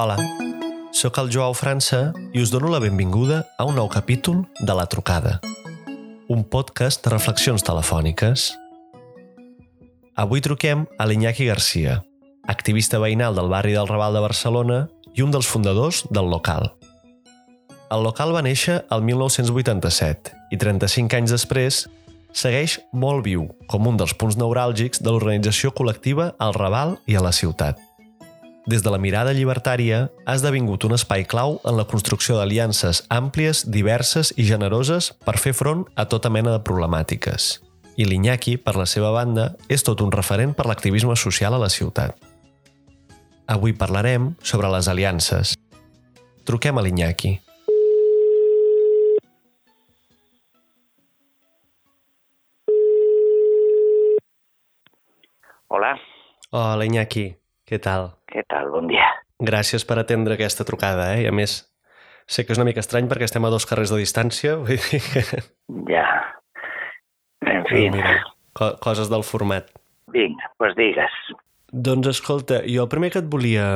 Hola, sóc el Joao França i us dono la benvinguda a un nou capítol de La Trucada, un podcast de reflexions telefòniques. Avui truquem a l'Iñaki Garcia, activista veïnal del barri del Raval de Barcelona i un dels fundadors del local. El local va néixer el 1987 i 35 anys després segueix molt viu com un dels punts neuràlgics de l'organització col·lectiva al Raval i a la ciutat. Des de la mirada llibertària, ha esdevingut un espai clau en la construcció d'aliances àmplies, diverses i generoses per fer front a tota mena de problemàtiques. I l'Iñaki, per la seva banda, és tot un referent per l'activisme social a la ciutat. Avui parlarem sobre les aliances. Truquem a l'Iñaki. Hola, Hola, Iñaki. Què tal? què tal? Bon dia. Gràcies per atendre aquesta trucada, eh? I a més, sé que és una mica estrany perquè estem a dos carrers de distància, vull dir que... Ja. En fi, Mira, co coses del format. vinga, doncs digues. Doncs escolta, jo el primer que et volia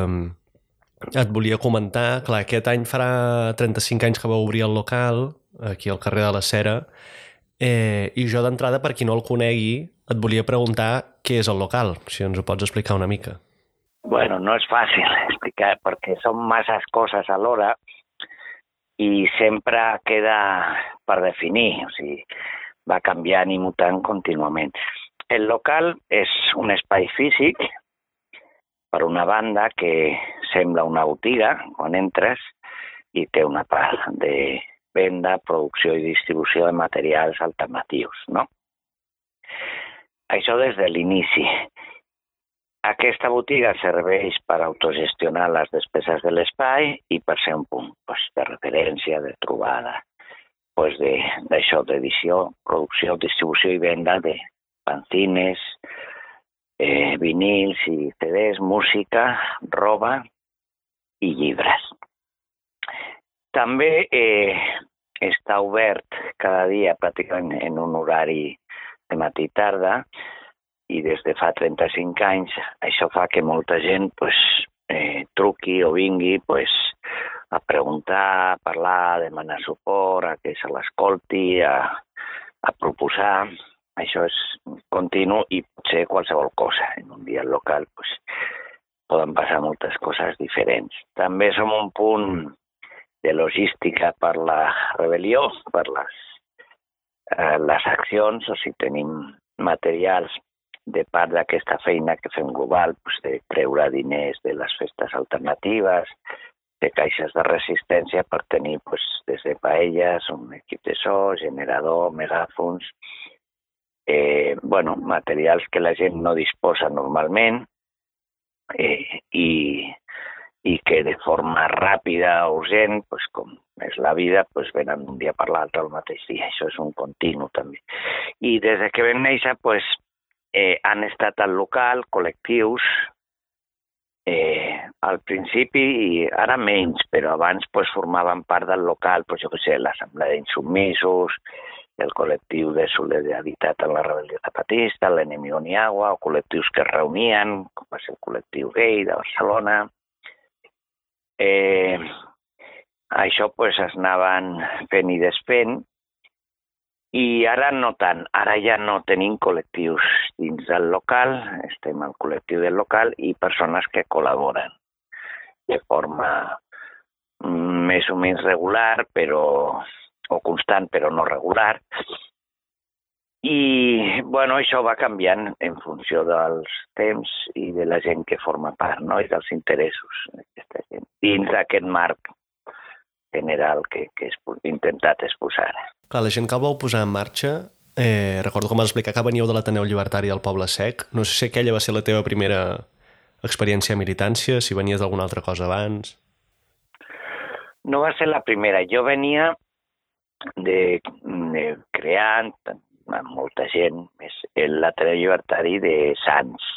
et volia comentar, clar, aquest any farà 35 anys que va obrir el local, aquí al carrer de la Cera, eh, i jo d'entrada, per qui no el conegui, et volia preguntar què és el local, si ens ho pots explicar una mica. Bueno, no és fàcil explicar perquè són masses coses alhora i sempre queda per definir, o sigui, va canviant i mutant contínuament. El local és un espai físic, per una banda, que sembla una botiga quan entres i té una part de venda, producció i distribució de materials alternatius, no? Això des de l'inici. Aquesta botiga serveix per autogestionar les despeses de l'espai i per ser un punt pues, de referència, de trobada, pues, d'això, d'edició, producció, distribució i venda de fanzines, eh, vinils i CDs, música, roba i llibres. També eh, està obert cada dia pràcticament en un horari de matí i tarda i des de fa 35 anys això fa que molta gent pues, eh, truqui o vingui pues, a preguntar, a parlar, a demanar suport, a que se l'escolti, a, a proposar. Això és continu i pot ser qualsevol cosa. En un dia local pues, poden passar moltes coses diferents. També som un punt de logística per la rebel·lió, per les, eh, les accions, o si tenim materials de part d'aquesta feina que fem global, pues, de treure diners de les festes alternatives, de caixes de resistència per tenir pues, des de paelles, un equip de so, generador, megàfons, eh, bueno, materials que la gent no disposa normalment eh, i, i que de forma ràpida, urgent, pues, com és la vida, pues, venen d'un dia per l'altre el mateix dia. Això és un continu també. I des de que vam néixer, pues, eh, han estat al local col·lectius eh, al principi i ara menys, però abans pues, formaven part del local, pues, jo què sé, l'Assemblea d'Insubmisos, el col·lectiu de solidaritat en la rebel·lió zapatista, l'Enemigo ni Agua, o col·lectius que es reunien, com va ser el col·lectiu gay de Barcelona. Eh, això pues, es anaven fent i desfent, i ara no tant, ara ja no tenim col·lectius dins del local, estem al col·lectiu del local i persones que col·laboren de forma mm, més o menys regular, però o constant però no regular. I bueno, això va canviant en funció dels temps i de la gent que forma part, no? i dels interessos d'aquesta gent, dins d'aquest marc general que, que he intentat exposar. Clar, la gent que el vau posar en marxa, eh, recordo com vas explicar que veníeu de l'Ateneu Llibertari del Poble Sec. No sé si aquella va ser la teva primera experiència de militància, si venies d'alguna altra cosa abans. No va ser la primera. Jo venia de, de creant molta gent més l'Ateneu Llibertari de Sants.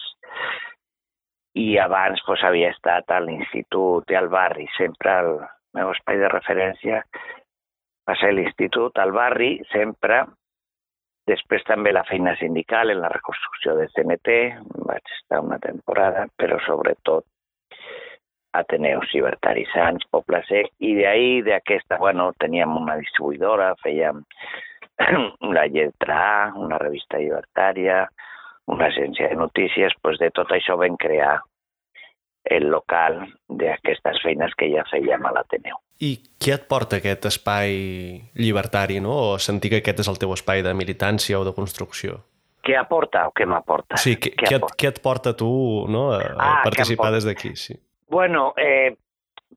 I abans pues, havia estat a l'institut i al barri, sempre el meu espai de referència va ser l'institut, al barri, sempre, Després també la feina sindical en la reconstrucció de CNT, vaig estar una temporada, però sobretot Ateneus Llibertaris Sants, Poble Sec, i d'ahir, d'aquesta, bueno, teníem una distribuïdora, fèiem la lletra A, una revista llibertària, una agència de notícies, doncs de tot això vam crear el local d'aquestes feines que ja fèiem a l'Ateneu. I què et porta aquest espai llibertari, no? o sentir que aquest és el teu espai de militància o de construcció? Què aporta o què m'aporta? Sí, què, què, et, què et porta tu no, a, ah, a participar des d'aquí? Sí. Bueno, eh,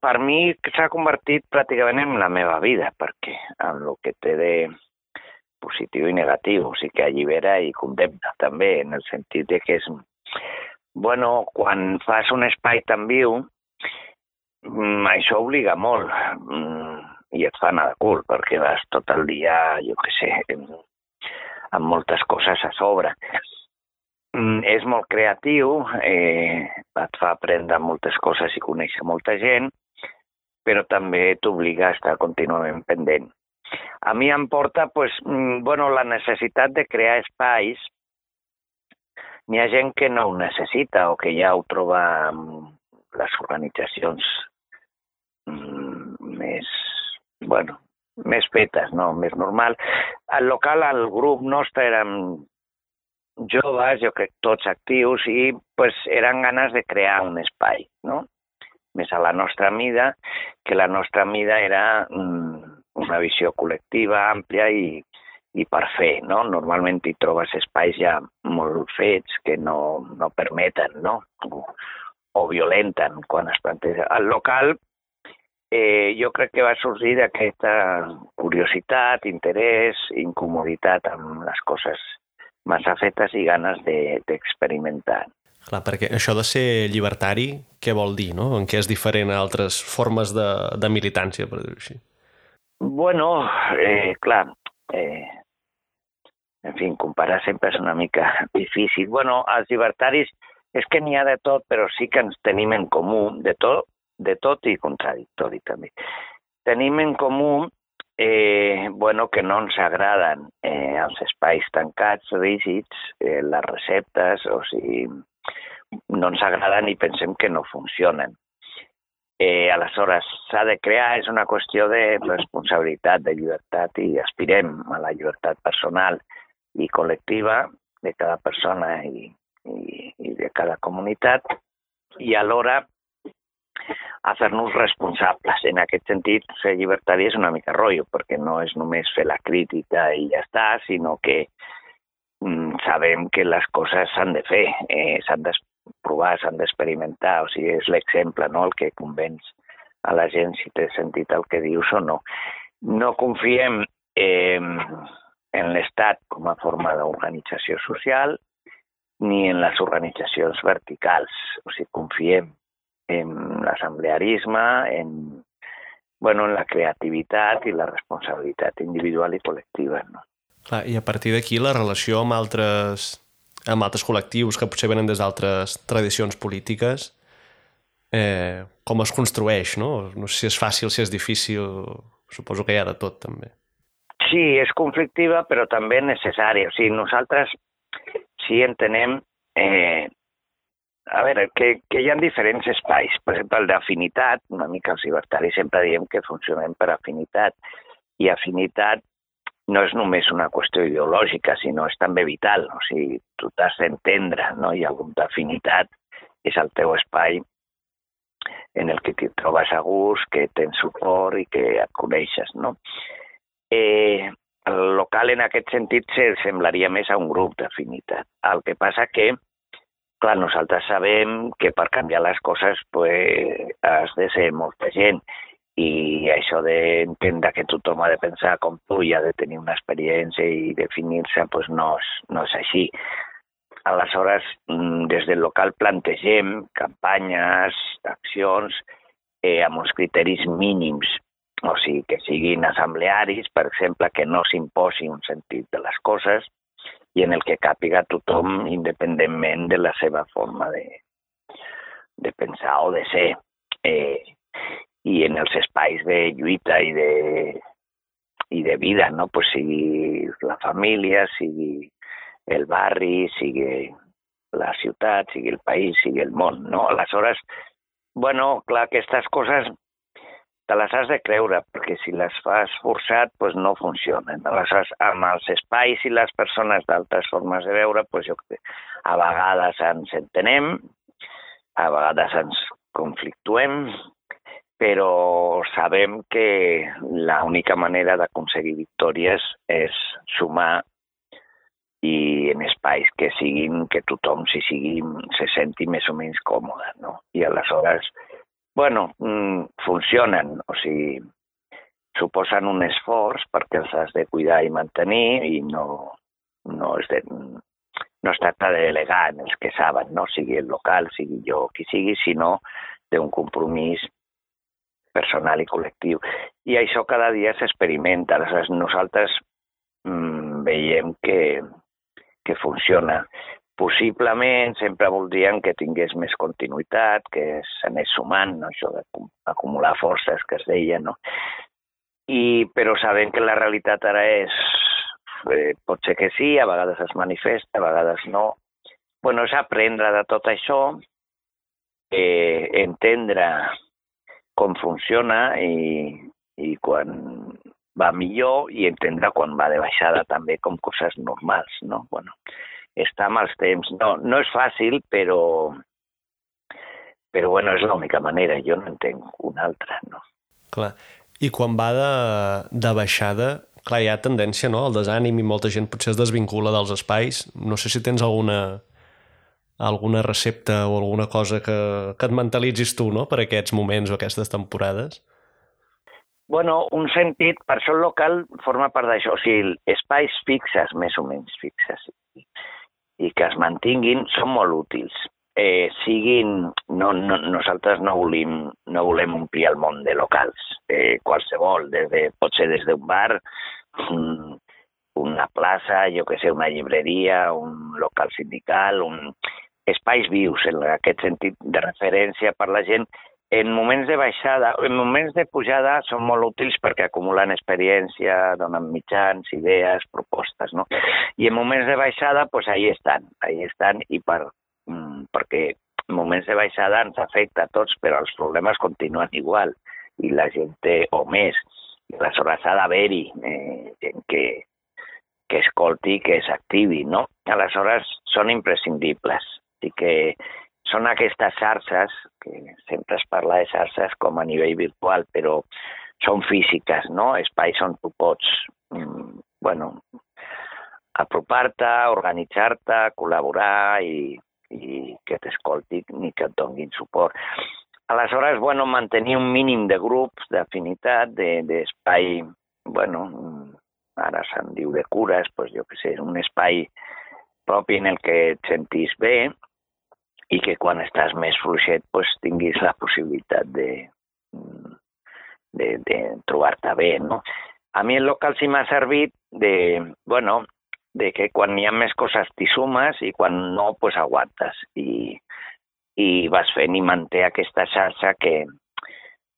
per mi s'ha convertit pràcticament en la meva vida, perquè en el que té de positiu i negatiu, o sigui que allibera i condemna també, en el sentit de que és... Bueno, quan fas un espai tan viu, Mm, això obliga molt mm, i et fa anar de cul perquè vas tot el dia, jo què sé, amb moltes coses a sobre. Mm, és molt creatiu, eh, et fa aprendre moltes coses i conèixer molta gent, però també t'obliga a estar contínuament pendent. A mi em porta pues, bueno, la necessitat de crear espais. N'hi ha gent que no ho necessita o que ja ho troba les organitzacions mm, més, bueno, més fetes, no? més normal. Al local, al grup nostre érem joves, jo crec tots actius, i pues, eren ganes de crear un espai, no? més a la nostra mida, que la nostra mida era mm, una visió col·lectiva, àmplia i, i per fer, no? Normalment hi trobes espais ja molt fets que no, no permeten, no? o violenten quan es planteja. El local eh, jo crec que va sorgir d'aquesta curiositat, interès, incomoditat amb les coses massa fetes i ganes d'experimentar. De, Clar, perquè això de ser llibertari, què vol dir, no? En què és diferent a altres formes de, de militància, per dir-ho així? Bueno, eh, clar, eh, en fi, comparar sempre és mica difícil. Bueno, els llibertaris és que n'hi ha de tot, però sí que ens en comú, de tot, de tot i contradictori també. Tenim en comú eh, bueno, que no ens agraden eh, els espais tancats, rígids, eh, les receptes, o sigui, no ens agraden i pensem que no funcionen. Eh, aleshores, s'ha de crear, és una qüestió de responsabilitat, de llibertat, i aspirem a la llibertat personal i col·lectiva de cada persona i, i, i de cada comunitat i alhora a fer-nos responsables. En aquest sentit, ser llibertari és una mica rotllo, perquè no és només fer la crítica i ja està, sinó que mm, sabem que les coses s'han de fer, eh, s'han de provar, s'han d'experimentar, o sigui, és l'exemple, no?, el que convenç a la gent si té sentit el que dius o no. No confiem eh, en l'Estat com a forma d'organització social, ni en les organitzacions verticals. O sigui, confiem en l'assemblearisme, en, bueno, en la creativitat i la responsabilitat individual i col·lectiva. No? Clar, I a partir d'aquí la relació amb altres, amb altres col·lectius que potser venen des d'altres tradicions polítiques, eh, com es construeix, no? No sé si és fàcil, si és difícil, suposo que hi ha de tot, també. Sí, és conflictiva, però també necessària. O sigui, nosaltres sí entenem eh, a veure, que, que hi ha diferents espais. Per exemple, el d'afinitat, una mica els libertaris sempre diem que funcionem per afinitat, i afinitat no és només una qüestió ideològica, sinó és també vital. O sigui, tu t'has d'entendre, no? Hi ha algun d'afinitat, és el teu espai en el que t'hi trobes a gust, que tens suport i que et coneixes, no? Eh, el local en aquest sentit se semblaria més a un grup d'afinitat. El que passa que, clar, nosaltres sabem que per canviar les coses pues, has de ser molta gent i això d'entendre que tothom ha de pensar com tu i ha de tenir una experiència i definir-se pues no, és, no és així. Aleshores, mm, des del local plantegem campanyes, accions, eh, amb uns criteris mínims o sigui, que siguin assemblearis, per exemple, que no s'imposi un sentit de les coses i en el que càpiga tothom independentment de la seva forma de, de pensar o de ser. Eh, I en els espais de lluita i de i de vida, no? pues sigui la família, sigui el barri, sigui la ciutat, sigui el país, sigui el món, no? Aleshores, bueno, clar, aquestes coses te les has de creure, perquè si les fas forçat, pues no funcionen. Aleshores, amb els espais i les persones d'altres formes de veure, pues jo a vegades ens entenem, a vegades ens conflictuem, però sabem que l'única manera d'aconseguir victòries és sumar i en espais que siguin, que tothom s'hi sigui, se senti més o menys còmode, no? I aleshores, bueno, mm, funcionen, o sigui, suposen un esforç perquè els has de cuidar i mantenir i no, no, és de, no es tracta de delegar en els que saben, no sigui el local, sigui jo, qui sigui, sinó d'un compromís personal i col·lectiu. I això cada dia s'experimenta. Aleshores, nosaltres mm, veiem que, que funciona. Possiblement sempre voldrien que tingués més continuïtat, que s'anés sumant, no? això d'acumular forces que es deia, no? I, però sabem que la realitat ara és, eh, pot ser que sí, a vegades es manifesta, a vegades no. bueno, és aprendre de tot això, eh, entendre com funciona i, i quan va millor i entendre quan va de baixada també com coses normals, no? Bueno, està amb els temps. No, no és fàcil, però, però bueno, és l'única manera. Jo no entenc una altra, no? Clar. I quan va de, de baixada, clar, hi ha tendència no, al desànim i molta gent potser es desvincula dels espais. No sé si tens alguna, alguna recepta o alguna cosa que, que et mentalitzis tu no, per aquests moments o aquestes temporades. Bueno, un sentit, per això el local forma part d'això, o sigui, espais fixes, més o menys fixes i que es mantinguin són molt útils. Eh, siguin, no, no, nosaltres no volem, no volem omplir el món de locals, eh, qualsevol, des de, pot ser des d'un bar, un, una plaça, jo que sé, una llibreria, un local sindical, un, espais vius en aquest sentit de referència per la gent en moments de baixada, en moments de pujada són molt útils perquè acumulen experiència, donen mitjans, idees, propostes, no? I en moments de baixada, doncs ahí estan, ahí estan i per, mm, perquè en moments de baixada ens afecta a tots, però els problemes continuen igual i la gent té, o més, i aleshores ha d'haver-hi eh, gent que, que escolti, que s'activi, no? Aleshores són imprescindibles. Així que són aquestes xarxes, que sempre es parla de xarxes com a nivell virtual, però són físiques, no? Espais on tu pots, mm, bueno, apropar-te, organitzar-te, col·laborar i, i que t'escolti ni que et donguin suport. Aleshores, bueno, mantenir un mínim de grups, d'afinitat, d'espai, de, bueno, ara se'n diu de cures, doncs jo què sé, un espai propi en el que et sentis bé, i que quan estàs més fluixet pues, tinguis la possibilitat de, de, de trobar-te bé, no? A mi el local sí m'ha servit de, bueno, de que quan hi ha més coses t'hi sumes i quan no, pues aguantes. I, i vas fent i manté aquesta xarxa que,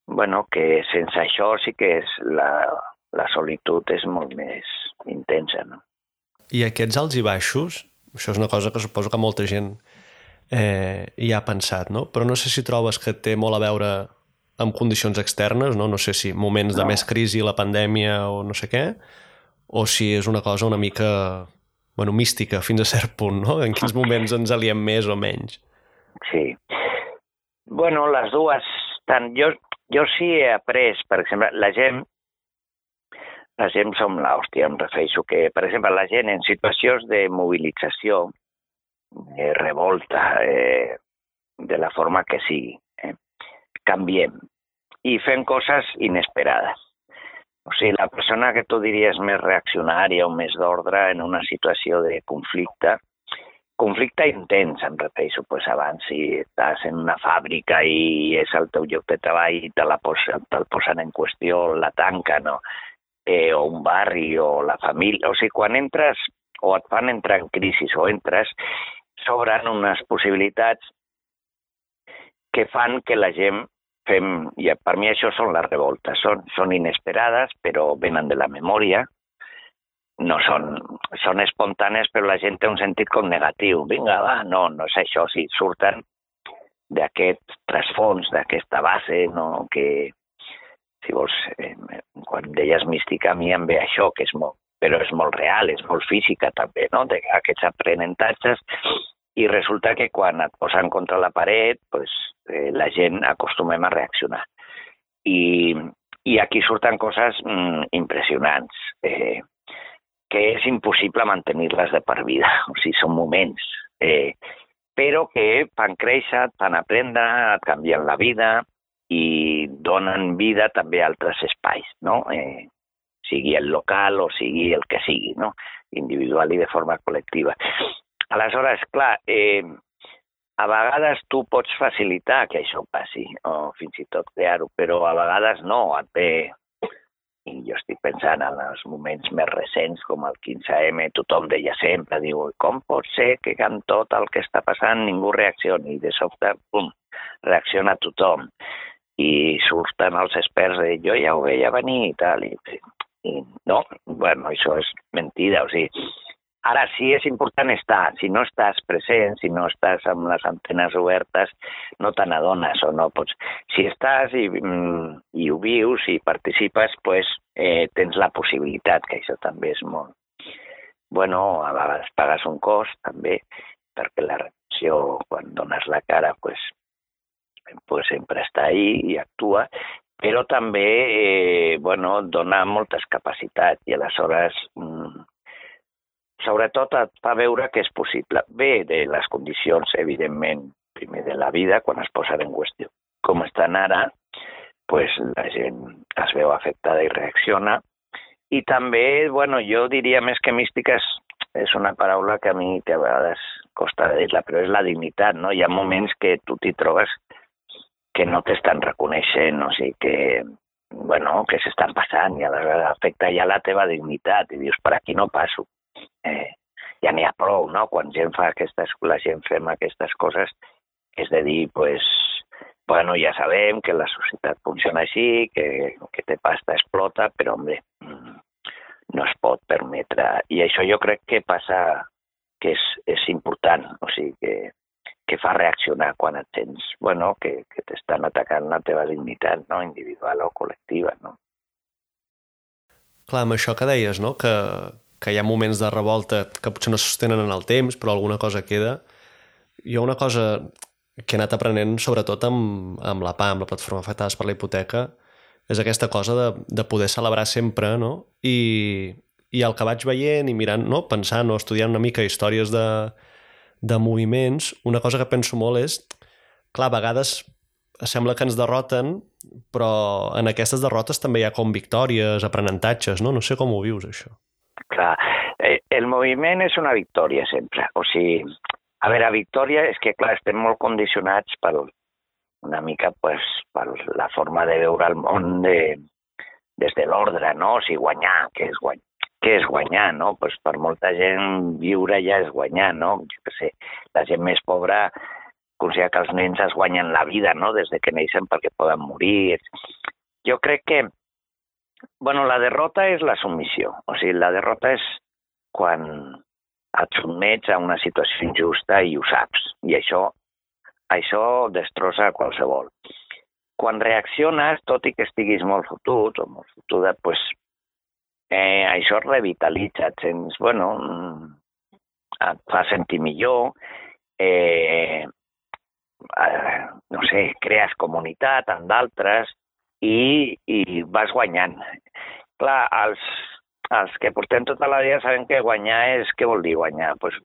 bueno, que sense això sí que és la, la solitud és molt més intensa, no? I aquests alts i baixos, això és una cosa que suposo que molta gent eh, hi ha pensat, no? Però no sé si trobes que té molt a veure amb condicions externes, no? No sé si moments de no. més crisi, la pandèmia o no sé què, o si és una cosa una mica, bueno, mística fins a cert punt, no? En quins moments ens aliem més o menys. Sí. Bueno, les dues, tant jo, jo sí he après, per exemple, la gent la gent som l'hòstia, em refereixo que, per exemple, la gent en situacions de mobilització, eh, revolta, eh, de la forma que sigui. Eh? Canviem i fem coses inesperades. O sigui, la persona que tu diries més reaccionària o més d'ordre en una situació de conflicte, conflicte intens, em refereixo, pues abans si estàs en una fàbrica i és el teu lloc de treball i te la posen, te'l posen en qüestió, la tanquen, no? eh, o un barri, o la família... O sigui, quan entres o et fan entrar en crisi o entres, s'obren unes possibilitats que fan que la gent fem, i per mi això són les revoltes, són, són inesperades però venen de la memòria, no són, són espontànies però la gent té un sentit com negatiu, vinga va, no, no és això, si surten d'aquest trasfons, d'aquesta base, no, que si vols, eh, quan deies mística a mi em ve això, que és molt, però és molt real, és molt física també, no? d'aquests aprenentatges i resulta que quan et posen contra la paret pues, eh, la gent acostumem a reaccionar. I, i aquí surten coses mm, impressionants, eh, que és impossible mantenir-les de per vida, o sigui, són moments, eh, però que fan créixer, fan aprendre, et canvien la vida i donen vida també a altres espais, no? Eh, sigui el local o sigui el que sigui, no? individual i de forma col·lectiva. Aleshores, clar, eh, a vegades tu pots facilitar que això passi, o fins i tot crear-ho, però a vegades no, et ve... I jo estic pensant en els moments més recents, com el 15M, tothom deia sempre, diu, com pot ser que amb tot el que està passant ningú reaccioni? I de sobte, pum, reacciona tothom. I surten els experts de jo ja ho veia venir i tal. I, i no, bueno, això és mentida, o sigui, Ara sí és important estar. Si no estàs present, si no estàs amb les antenes obertes, no te n'adones o no pots. Si estàs i, mm, i ho vius i participes, pues, eh, tens la possibilitat, que això també és molt... Bueno, a vegades pagues un cost també, perquè la reacció, quan dones la cara, pues, pues sempre està ahí i actua, però també eh, bueno, dona moltes capacitats i aleshores mm, sobretot et fa veure que és possible. Bé de les condicions, evidentment, primer de la vida, quan es posen en qüestió com estan ara, pues la gent es veu afectada i reacciona. I també, bueno, jo diria més que mística és, és una paraula que a mi que a vegades costa de dir-la, però és la dignitat, no? Hi ha moments que tu t'hi trobes que no t'estan reconeixent, o sigui que bueno, que s'estan passant i a vegades afecta ja la teva dignitat i dius, per aquí no passo eh, ja n'hi ha prou, no? Quan gent fa aquestes, la gent fem aquestes coses, és de dir, pues, bueno, ja sabem que la societat funciona així, que, que té pasta explota, però, home, mm, no es pot permetre. I això jo crec que passa, que és, és important, o sigui, que, que fa reaccionar quan et tens, bueno, que, que t'estan atacant la teva dignitat, no?, individual o col·lectiva, no? Clar, amb això que deies, no?, que, que hi ha moments de revolta que potser no sostenen en el temps, però alguna cosa queda. Ha una cosa que he anat aprenent, sobretot amb, amb la PA, amb la plataforma afectades per la hipoteca, és aquesta cosa de, de poder celebrar sempre, no? I, i el que vaig veient i mirant, no? pensant o estudiant una mica històries de, de moviments, una cosa que penso molt és, clar, a vegades sembla que ens derroten, però en aquestes derrotes també hi ha com victòries, aprenentatges, no? No sé com ho vius, això. Clar, eh, el moviment és una victòria sempre. O sigui, a veure, victòria és que, clar, estem molt condicionats per una mica pues, per la forma de veure el món de, des de l'ordre, no? O sigui, guanyar, què és guanyar? Què és guanyar, no? Pues per molta gent viure ja és guanyar, no? Jo què sé, la gent més pobra considera que els nens es guanyen la vida, no?, des de que neixen perquè poden morir. Jo crec que Bueno, la derrota és la submissió. O sigui, la derrota és quan et sotmets a una situació injusta i ho saps. I això, això destrossa qualsevol. Quan reacciones, tot i que estiguis molt fotut o molt fotuda, pues, eh, això es revitalitza, et sents, bueno, et fa sentir millor, eh, no sé, crees comunitat amb d'altres, i, i vas guanyant. Clar, els, els que portem tota la vida sabem que guanyar és... Què vol dir guanyar? Pues,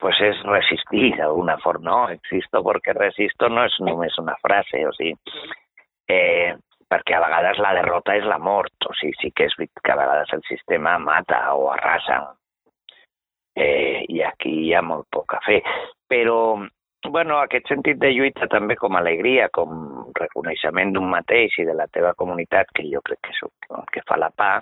pues és resistir d'alguna forma, no? Existo porque resisto no és només una frase, o sigui, eh, perquè a vegades la derrota és la mort, o sigui, sí que és que a vegades el sistema mata o arrasa, eh, i aquí hi ha molt poc a fer. Però bueno, aquest sentit de lluita també com alegria, com reconeixement d'un mateix i de la teva comunitat, que jo crec que és el que fa la PA,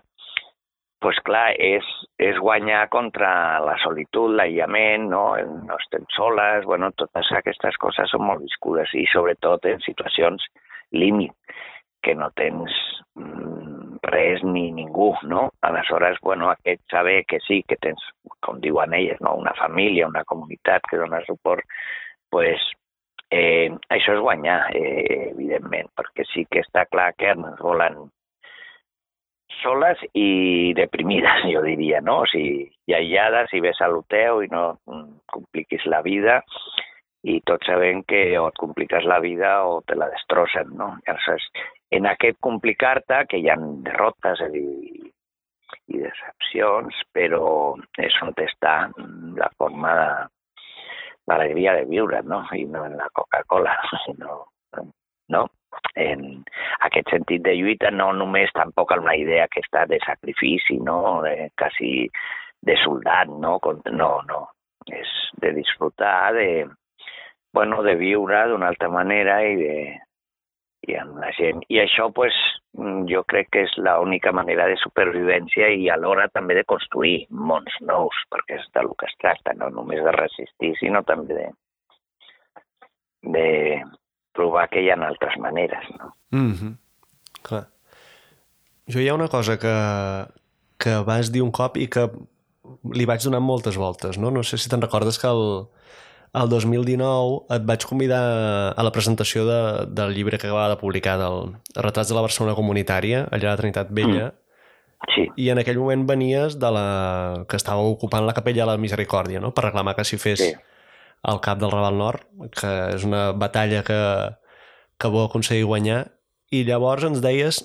pues clar, és, és guanyar contra la solitud, l'aïllament, no? no estem soles, bueno, totes aquestes coses són molt viscudes i sobretot en situacions límit, que no tens mm, res ni ningú, no? Aleshores, bueno, aquest saber que sí, que tens, com diuen elles, no? una família, una comunitat que dona suport, pues, eh, això és guanyar, eh, evidentment, perquè sí que està clar que ens volen soles i deprimides, jo diria, no? O sigui, i aïllades i ves a l'hotel i no compliquis la vida i tots sabem que o et compliques la vida o te la destrossen, no? Llavors, en aquest complicar-te, que hi ha derrotes i, i decepcions, però és on està la forma de l'alegria de viure, no? I no en la Coca-Cola, sinó, no? en aquest sentit de lluita no només tampoc una idea aquesta de sacrifici, no? De, quasi de soldat, no? No, no. És de disfrutar, de, bueno, de viure d'una altra manera i de, i amb la gent. I això, pues, jo crec que és l'única manera de supervivència i alhora també de construir mons nous, perquè és del que es tracta, no només de resistir, sinó també de, de provar que hi ha altres maneres. No? Mm -hmm. Clar. Jo hi ha una cosa que, que vas dir un cop i que li vaig donar moltes voltes, no? No sé si te'n recordes que el, el 2019 et vaig convidar a la presentació de, del llibre que acabava de publicar del Retrats de la Barcelona Comunitària, allà a la Trinitat Vella, mm. Sí. I en aquell moment venies de la... que estava ocupant la capella de la Misericòrdia, no? Per reclamar que s'hi fes sí al cap del Raval Nord, que és una batalla que, que vol aconseguir guanyar, i llavors ens deies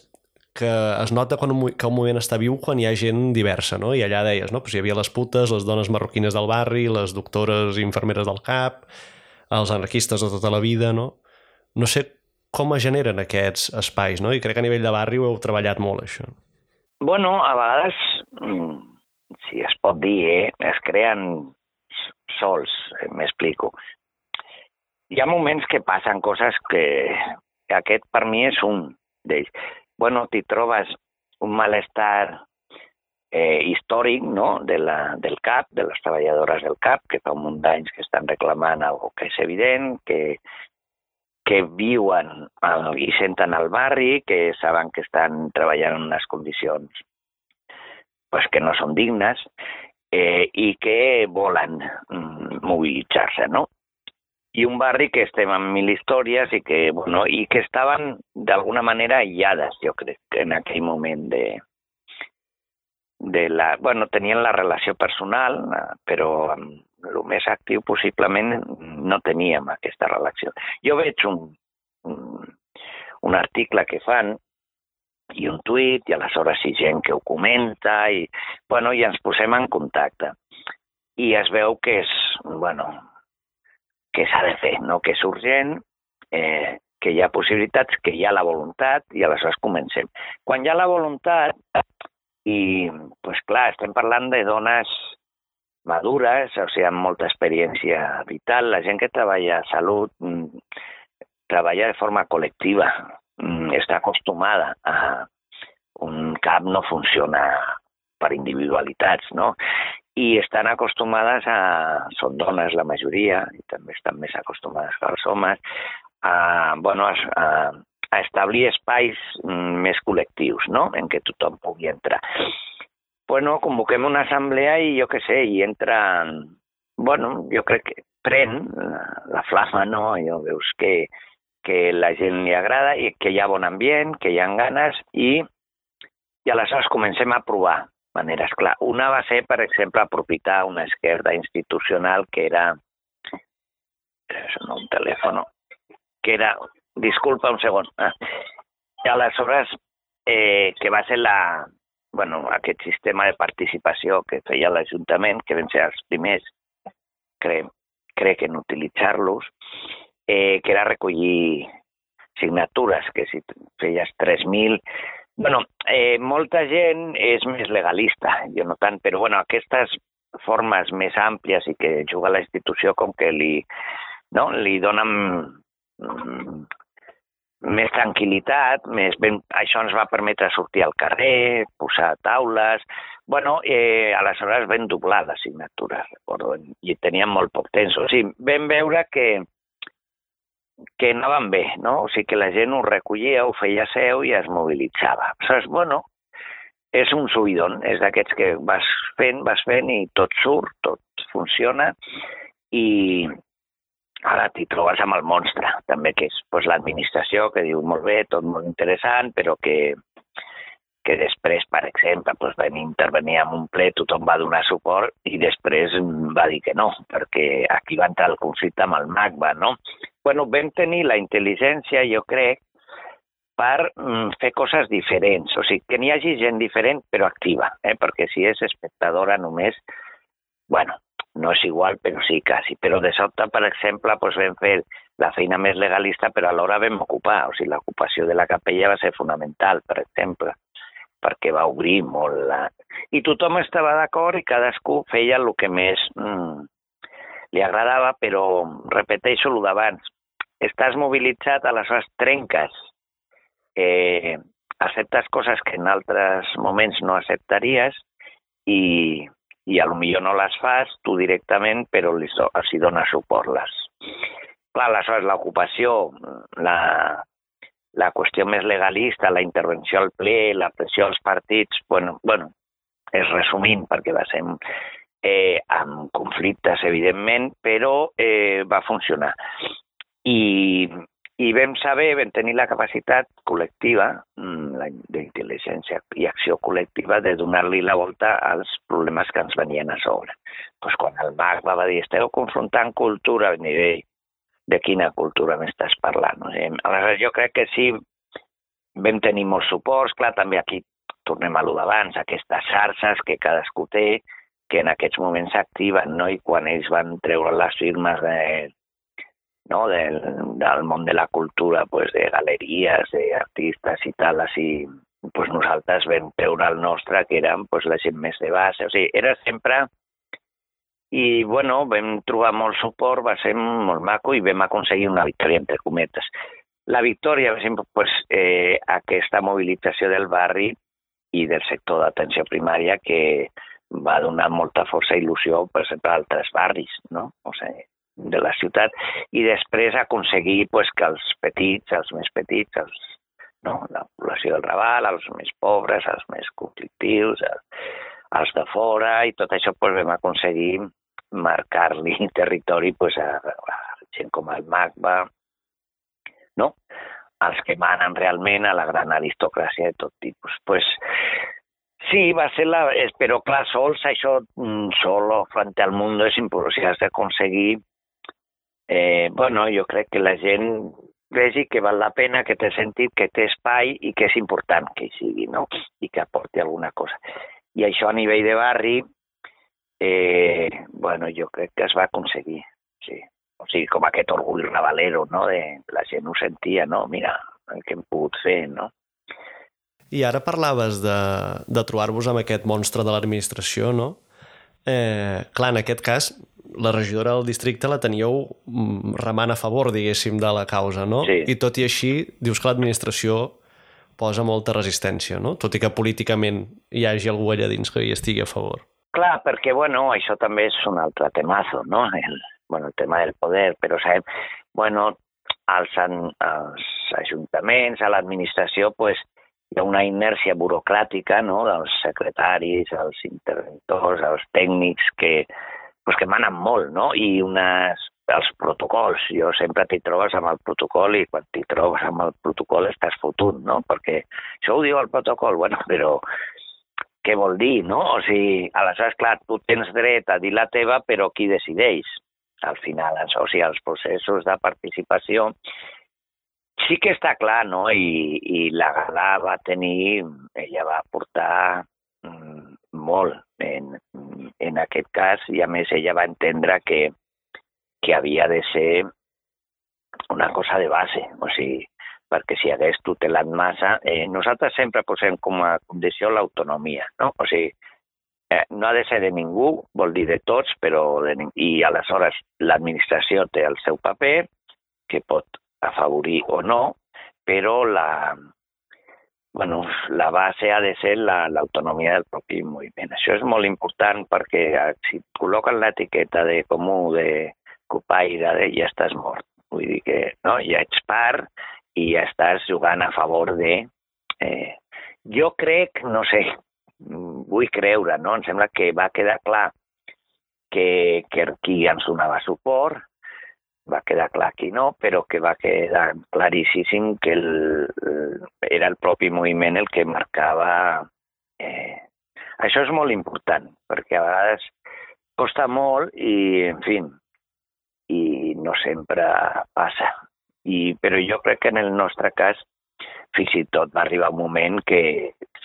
que es nota quan un, que un moviment està viu quan hi ha gent diversa, no? I allà deies, no? Pues hi havia les putes, les dones marroquines del barri, les doctores i infermeres del CAP, els anarquistes de tota la vida, no? No sé com es generen aquests espais, no? I crec que a nivell de barri ho heu treballat molt, això. Bueno, a vegades, mm, si es pot dir, eh, es creen sols, eh, m'explico. Hi ha moments que passen coses que, que aquest per mi és un d'ells. Bueno, t'hi trobes un malestar eh, històric no? de la, del CAP, de les treballadores del CAP, que fa un munt d'anys que estan reclamant algo que és evident, que, que viuen al, i senten al barri, que saben que estan treballant en unes condicions pues, que no són dignes, eh, i que volen mm, mobilitzar-se, no? I un barri que estem amb mil històries i que, bueno, i que estaven d'alguna manera aïllades, jo crec, en aquell moment de, de la... Bueno, tenien la relació personal, però amb el més actiu possiblement no teníem aquesta relació. Jo veig un, un, un article que fan i un tuit, i aleshores hi gent que ho comenta, i, bueno, i ens posem en contacte. I es veu que és, bueno, que s'ha de fer, no? que és urgent, eh, que hi ha possibilitats, que hi ha la voluntat, i aleshores comencem. Quan hi ha la voluntat, i, pues clar, estem parlant de dones madures, o sigui, amb molta experiència vital, la gent que treballa a salut mm, treballa de forma col·lectiva, Mm, està acostumada a... Un cap no funciona per individualitats, no? I estan acostumades a... Són dones la majoria, i també estan més acostumades que els homes, a, bueno, a, a establir espais mm, més col·lectius, no?, en què tothom pugui entrar. Bueno, convoquem una assemblea i jo què sé, i entra... Bueno, jo crec que pren la, la flama, no? Jo veus que que la gent li agrada i que hi ha bon ambient, que hi ha ganes i, i aleshores comencem a provar maneres. Clar, una va ser, per exemple, aprofitar una esquerda institucional que era... un telèfon, que era... Disculpa un segon. Ah. I aleshores, eh, que va ser la, bueno, aquest sistema de participació que feia l'Ajuntament, que van ser els primers, crec, crec en utilitzar-los, eh, que era recollir signatures, que si feies 3.000... bueno, eh, molta gent és més legalista, jo no tant, però bueno, aquestes formes més àmplies i que juga la institució com que li, no, li donen mm, més tranquil·litat, més ben, això ens va permetre sortir al carrer, posar taules... bueno, eh, aleshores vam doblar les signatures, recordo, i teníem molt poc temps. O sigui, vam veure que, que anaven bé, no? O sigui que la gent ho recollia, ho feia seu i es mobilitzava. Saps? Bueno, és un subidon, és d'aquests que vas fent, vas fent i tot surt, tot funciona i ara t'hi trobes amb el monstre, també, que és pues, l'administració, que diu molt bé, tot molt interessant, però que que després, per exemple, doncs vam intervenir en un ple, tothom va donar suport i després va dir que no, perquè aquí va entrar el conflicte amb el MACBA, no? Bueno, vam tenir la intel·ligència, jo crec, per mm, fer coses diferents, o sigui, que n'hi hagi gent diferent però activa, eh? perquè si és espectadora només, bueno, no és igual, però sí, quasi. Però de sobte, per exemple, doncs vam fer la feina més legalista, però alhora vam ocupar, o sigui, l'ocupació de la capella va ser fonamental, per exemple perquè va obrir molt la... I tothom estava d'acord i cadascú feia el que més mm, li agradava, però repeteixo el d'abans. Estàs mobilitzat, aleshores trenques, eh, acceptes coses que en altres moments no acceptaries i, i a lo millor no les fas tu directament, però els, els hi dones suport. Les. Clar, aleshores l'ocupació, la, la qüestió més legalista, la intervenció al ple, la pressió als partits, bueno, bueno és resumint perquè va ser eh, amb conflictes, evidentment, però eh, va funcionar. I, I vam saber, vam tenir la capacitat col·lectiva, mm, d'intel·ligència i acció col·lectiva, de donar-li la volta als problemes que ens venien a sobre. Pues quan el MAC va dir, esteu confrontant cultura a nivell de quina cultura m'estàs parlant. No? Aleshores, jo crec que sí, vam tenir molts suports, clar, també aquí tornem a lo d'abans, aquestes xarxes que cadascú té, que en aquests moments s'activen, no? i quan ells van treure les firmes de, no? del, del món de la cultura, pues, de galeries, d'artistes i tal, així, pues nosaltres vam treure el nostre, que érem pues, la gent més de base, o sigui, era sempre i bueno, vam trobar molt suport, va ser molt maco i vam aconseguir una victòria, entre cometes. La victòria, per exemple, pues, eh, aquesta mobilització del barri i del sector d'atenció primària que va donar molta força i il·lusió, per exemple, a altres barris no? o sigui, de la ciutat, i després aconseguir pues, que els petits, els més petits, els, no? la població del Raval, els més pobres, els més conflictius, els, els de fora, i tot això pues, vam aconseguir marcar-li territori pues, a, a gent com el MACBA, no? els que manen realment a la gran aristocràcia de tot tipus. Pues, sí, va ser la... Però clar, sols això, mm, solo frente al mundo és impossible. Si has d'aconseguir... Eh, bueno, jo crec que la gent vegi que val la pena, que té sentit, que té espai i que és important que hi sigui, no? I que aporti alguna cosa. I això a nivell de barri, eh, bueno, jo crec que es va aconseguir, sí. O sigui, com aquest orgull ravalero, no?, de la gent ho sentia, no?, mira, el que hem pogut fer, no? I ara parlaves de, de trobar-vos amb aquest monstre de l'administració, no? Eh, clar, en aquest cas, la regidora del districte la teníeu mm, remant a favor, diguéssim, de la causa, no? Sí. I tot i així, dius que l'administració posa molta resistència, no? Tot i que políticament hi hagi algú allà dins que hi estigui a favor. Clar, perquè, bueno, això també és un altre temazo, no? El, bueno, el tema del poder, però sabem, bueno, als, als ajuntaments, a l'administració, pues, hi ha una inèrcia burocràtica, no?, dels secretaris, els interventors, els tècnics que, pues, que manen molt, no?, i unes els protocols. Jo sempre t'hi trobes amb el protocol i quan t'hi trobes amb el protocol estàs fotut, no? Perquè això ho diu el protocol, bueno, però què vol dir, no? O sigui, aleshores, clar, tu tens dret a dir la teva, però qui decideix? Al final, o sigui, els processos de participació sí que està clar, no? I, i la gala va tenir, ella va portar molt en, en aquest cas i a més ella va entendre que que havia de ser una cosa de base, o sigui, perquè si hagués tutelat massa, eh, nosaltres sempre posem com a condició l'autonomia, no? O sigui, eh, no ha de ser de ningú, vol dir de tots, però de, i aleshores l'administració té el seu paper, que pot afavorir o no, però la, bueno, la base ha de ser l'autonomia la, del propi moviment. Això és molt important perquè eh, si col·loquen l'etiqueta de comú, de copaire de ja estàs mort. Vull dir que, no? ja ets part i ja estàs jugant a favor de... Eh, jo crec, no sé, vull creure, no? Em sembla que va quedar clar que, que qui ens donava suport, va quedar clar que no, però que va quedar claríssim que el, era el propi moviment el que marcava... Eh, això és molt important, perquè a vegades costa molt i, en fi, i no sempre passa. I, però jo crec que en el nostre cas fins i tot va arribar un moment que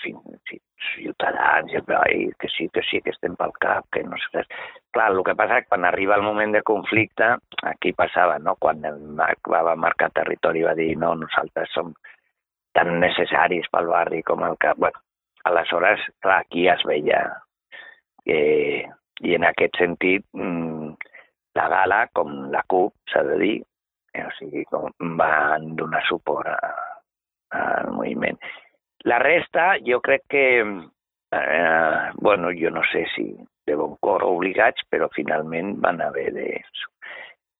fi, fi, ciutadans, i que sí, que sí, que estem pel cap, que no sé. Clar, el que passa és que quan arriba el moment de conflicte, aquí passava, no? Quan el Marc va marcar territori va dir no, nosaltres som tan necessaris pel barri com el cap. Bueno, aleshores, clar, aquí es veia eh, i en aquest sentit mm, la Gala, com la CUP, s'ha de dir, eh, o sigui, com van donar suport a, al moviment. La resta, jo crec que, eh, bueno, jo no sé si de bon cor obligats, però finalment van haver de...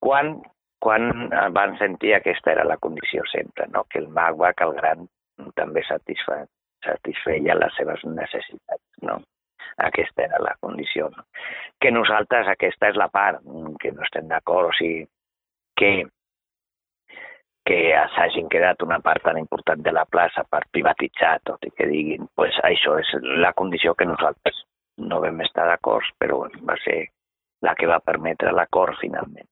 Quan, quan van sentir aquesta era la condició sempre, no? que el magua, que el gran, també satisfa, satisfeia les seves necessitats. No? Aquesta era la condició. No? Que nosaltres, aquesta és la part que no estem d'acord, o sigui, que que s'hagin quedat una part tan important de la plaça per privatitzar, tot i que diguin, pues això és la condició que nosaltres no vam estar d'acord, però va ser la que va permetre l'acord finalment.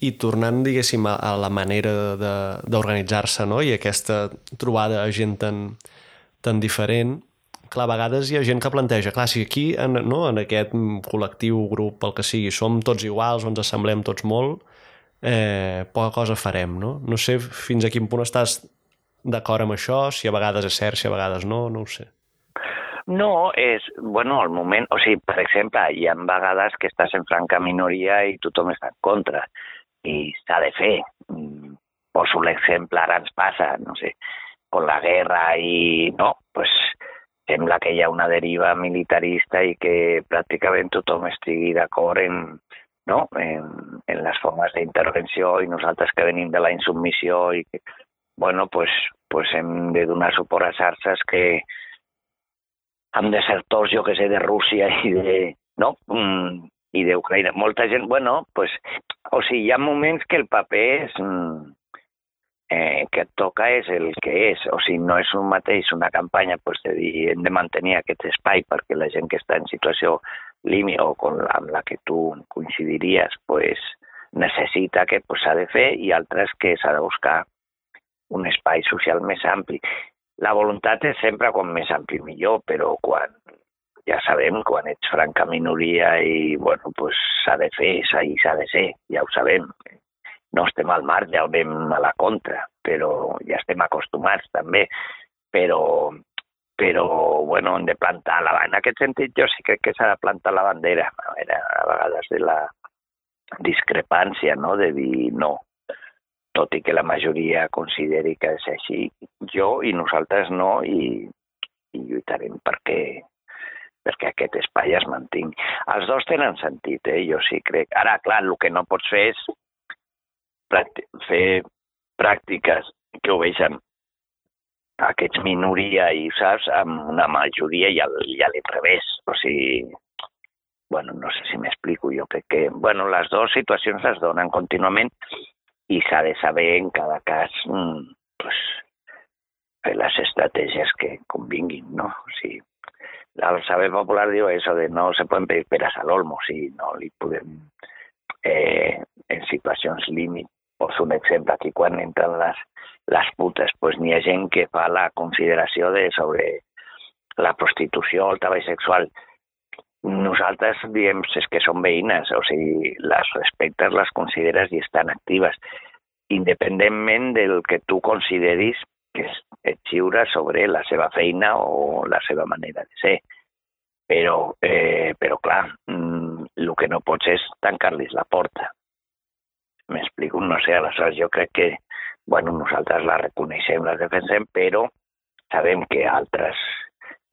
I tornant, diguéssim, a la manera d'organitzar-se no? i aquesta trobada de gent tan, tan diferent, clar, a vegades hi ha gent que planteja, clar, si aquí, en, no, en aquest col·lectiu, grup, el que sigui, som tots iguals o ens assemblem tots molt, eh, poca cosa farem, no? No sé fins a quin punt estàs d'acord amb això, si a vegades és cert, si a vegades no, no ho sé. No, és, bueno, al moment, o sigui, per exemple, hi ha vegades que estàs en franca minoria i tothom està en contra, i s'ha de fer. Mm, poso l'exemple, ara ens passa, no sé, con la guerra i, no, pues sembla que hi ha una deriva militarista i que pràcticament tothom estigui d'acord en, no? en, en les formes d'intervenció i nosaltres que venim de la insubmissió i que, bueno, pues, pues hem de donar suport a xarxes que amb desertors, jo que sé, de Rússia i de, no? Mm, i d'Ucraïna. Molta gent, bueno, pues, o sigui, hi ha moments que el paper és, mm, eh, que et toca és el que és. O sigui, no és un mateix una campanya pues, de dir hem de mantenir aquest espai perquè la gent que està en situació límit o con la, amb la que tu coincidiries pues, necessita que pues, s'ha de fer i altres que s'ha de buscar un espai social més ampli. La voluntat és sempre quan més ampli millor, però quan ja sabem, quan ets franca minoria i bueno, pues, s'ha de fer, s'ha de ser, ja ho sabem. No estem al mar, ja veiem a la contra, però ja estem acostumats també. Però però bueno, hem de plantar la En aquest sentit jo sí crec que s'ha de plantar la bandera, a, veure, a vegades de la discrepància, no?, de dir no, tot i que la majoria consideri que és així, jo i nosaltres no, i, i lluitarem perquè, perquè aquest espai es mantingui. Els dos tenen sentit, eh? jo sí crec. Ara, clar, el que no pots fer és fer pràctiques que obeixen aquests minoria i, saps, amb una majoria i, al, i a l'inrevés. O sigui, bueno, no sé si m'explico, jo crec que, bueno, les dues situacions es donen contínuament i s'ha de saber en cada cas mm, pues, fer les estratègies que convinguin, no? O sigui, el saber popular diu això de no se poden pedir peras al o sigui, no li podem, eh, en situacions límit, poso un exemple aquí, quan entren les les putes, pues n'hi ha gent que fa la consideració de sobre la prostitució o el treball sexual. Nosaltres diem és que són veïnes, o sigui, les respectes, les consideres i estan actives, independentment del que tu consideris que et xiure sobre la seva feina o la seva manera de ser. Però, eh, però clar, mm, el que no pots és tancar-los la porta. M'explico? No sé, aleshores jo crec que bueno, nosaltres la reconeixem, la defensem, però sabem que altres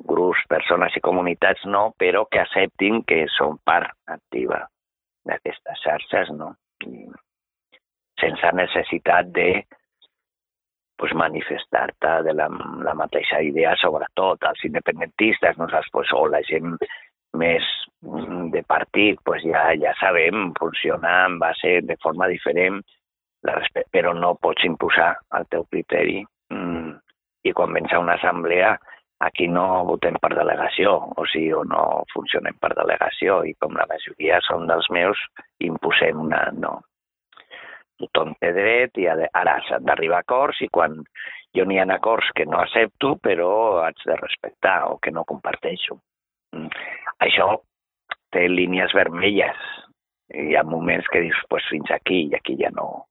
grups, persones i comunitats no, però que acceptin que són part activa d'aquestes xarxes, no? I sense necessitat de pues, manifestar-te de la, la mateixa idea, sobretot els independentistes, nosaltres, pues, o la gent més mm, de partit, pues ja, ja sabem, funciona en base de forma diferent, però no pots imposar el teu criteri. Mm, I quan vens a una assemblea, aquí no votem per delegació, o sigui, o no funcionem per delegació, i com la majoria són dels meus, imposem una... No, tothom té dret i ara s'han d'arribar a acords i quan jo n'hi ha acords que no accepto però haig de respectar o que no comparteixo. Això té línies vermelles. Hi ha moments que dius, pues fins aquí i aquí ja no.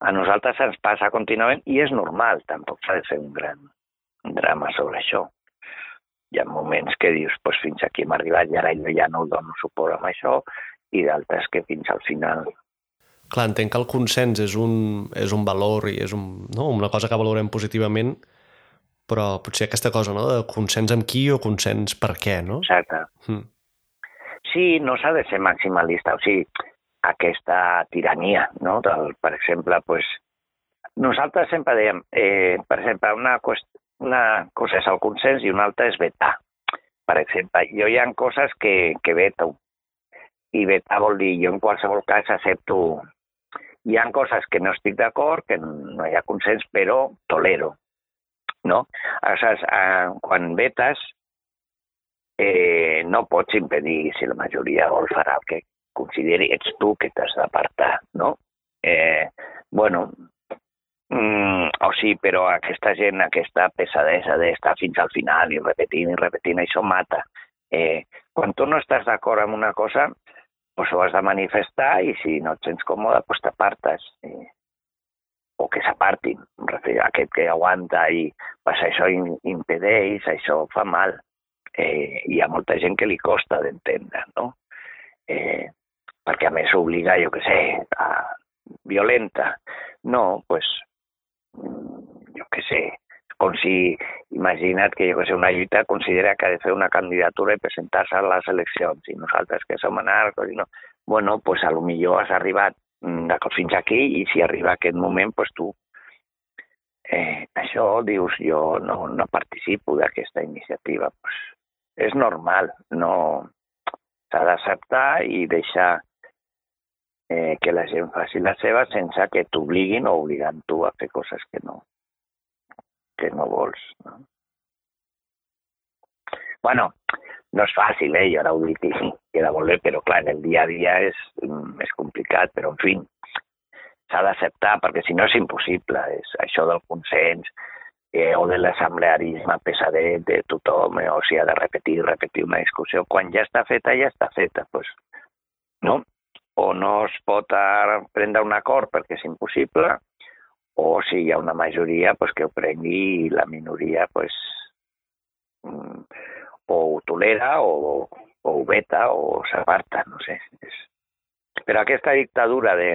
A nosaltres ens passa contínuament i és normal, tampoc s'ha de fer un gran drama sobre això. Hi ha moments que dius, pues fins aquí hem arribat i ara jo ja no dono suport amb això i d'altres que fins al final Clar, entenc que el consens és un, és un valor i és un, no? una cosa que valorem positivament, però potser aquesta cosa, no?, de consens amb qui o consens per què, no? Exacte. Mm. Sí, no s'ha de ser maximalista, o sigui, aquesta tirania, no?, del, per exemple, pues, nosaltres sempre dèiem, eh, per exemple, una, una cosa és el consens i una altra és vetar. Per exemple, jo hi ha coses que, que veto, i vetar vol dir, jo en qualsevol cas accepto hi ha coses que no estic d'acord, que no hi ha consens, però tolero. No? Aleshores, eh, quan vetes, eh, no pots impedir, si la majoria vol farà el que consideri, ets tu que t'has d'apartar, no? Eh, bueno, mm, o sí, però aquesta gent, aquesta pesadesa d'estar fins al final i repetint i repetint, això mata. Eh, quan tu no estàs d'acord amb una cosa, pues ho has de manifestar i si no et sents còmode, pues t'apartes. Eh, o que s'apartin. Aquest que aguanta i pues, això impedeix, això fa mal. Eh, hi ha molta gent que li costa d'entendre, no? Eh, perquè a més obliga, jo que sé, a violenta. No, pues, mm, jo que sé, com si, imagina't que, jo que sé, una lluita considera que ha de fer una candidatura i presentar-se a les eleccions, i nosaltres que som anarcos, i no... Bueno, pues a lo millor has arribat mm, fins aquí i si arriba aquest moment, pues tu eh, això dius jo no, no participo d'aquesta iniciativa. Pues, és normal, no s'ha d'acceptar i deixar eh, que la gent faci la seva sense que t'obliguin o obligant tu a fer coses que no, que no vols. No? Bueno, no és fàcil, eh? Jo ara ho dic i queda molt bé, però clar, en el dia a dia és més complicat, però en fi, s'ha d'acceptar, perquè si no és impossible. És això del consens eh, o de l'assemblearisme pesadet de tothom, eh, o sigui, de repetir, repetir una discussió. Quan ja està feta, ja està feta, pues, no? O no es pot prendre un acord perquè és impossible, o si hi ha una majoria pues, que ho prengui i la minoria pues, mm, o tolera o, o veta o s'aparta, no sé. És... Però aquesta dictadura de,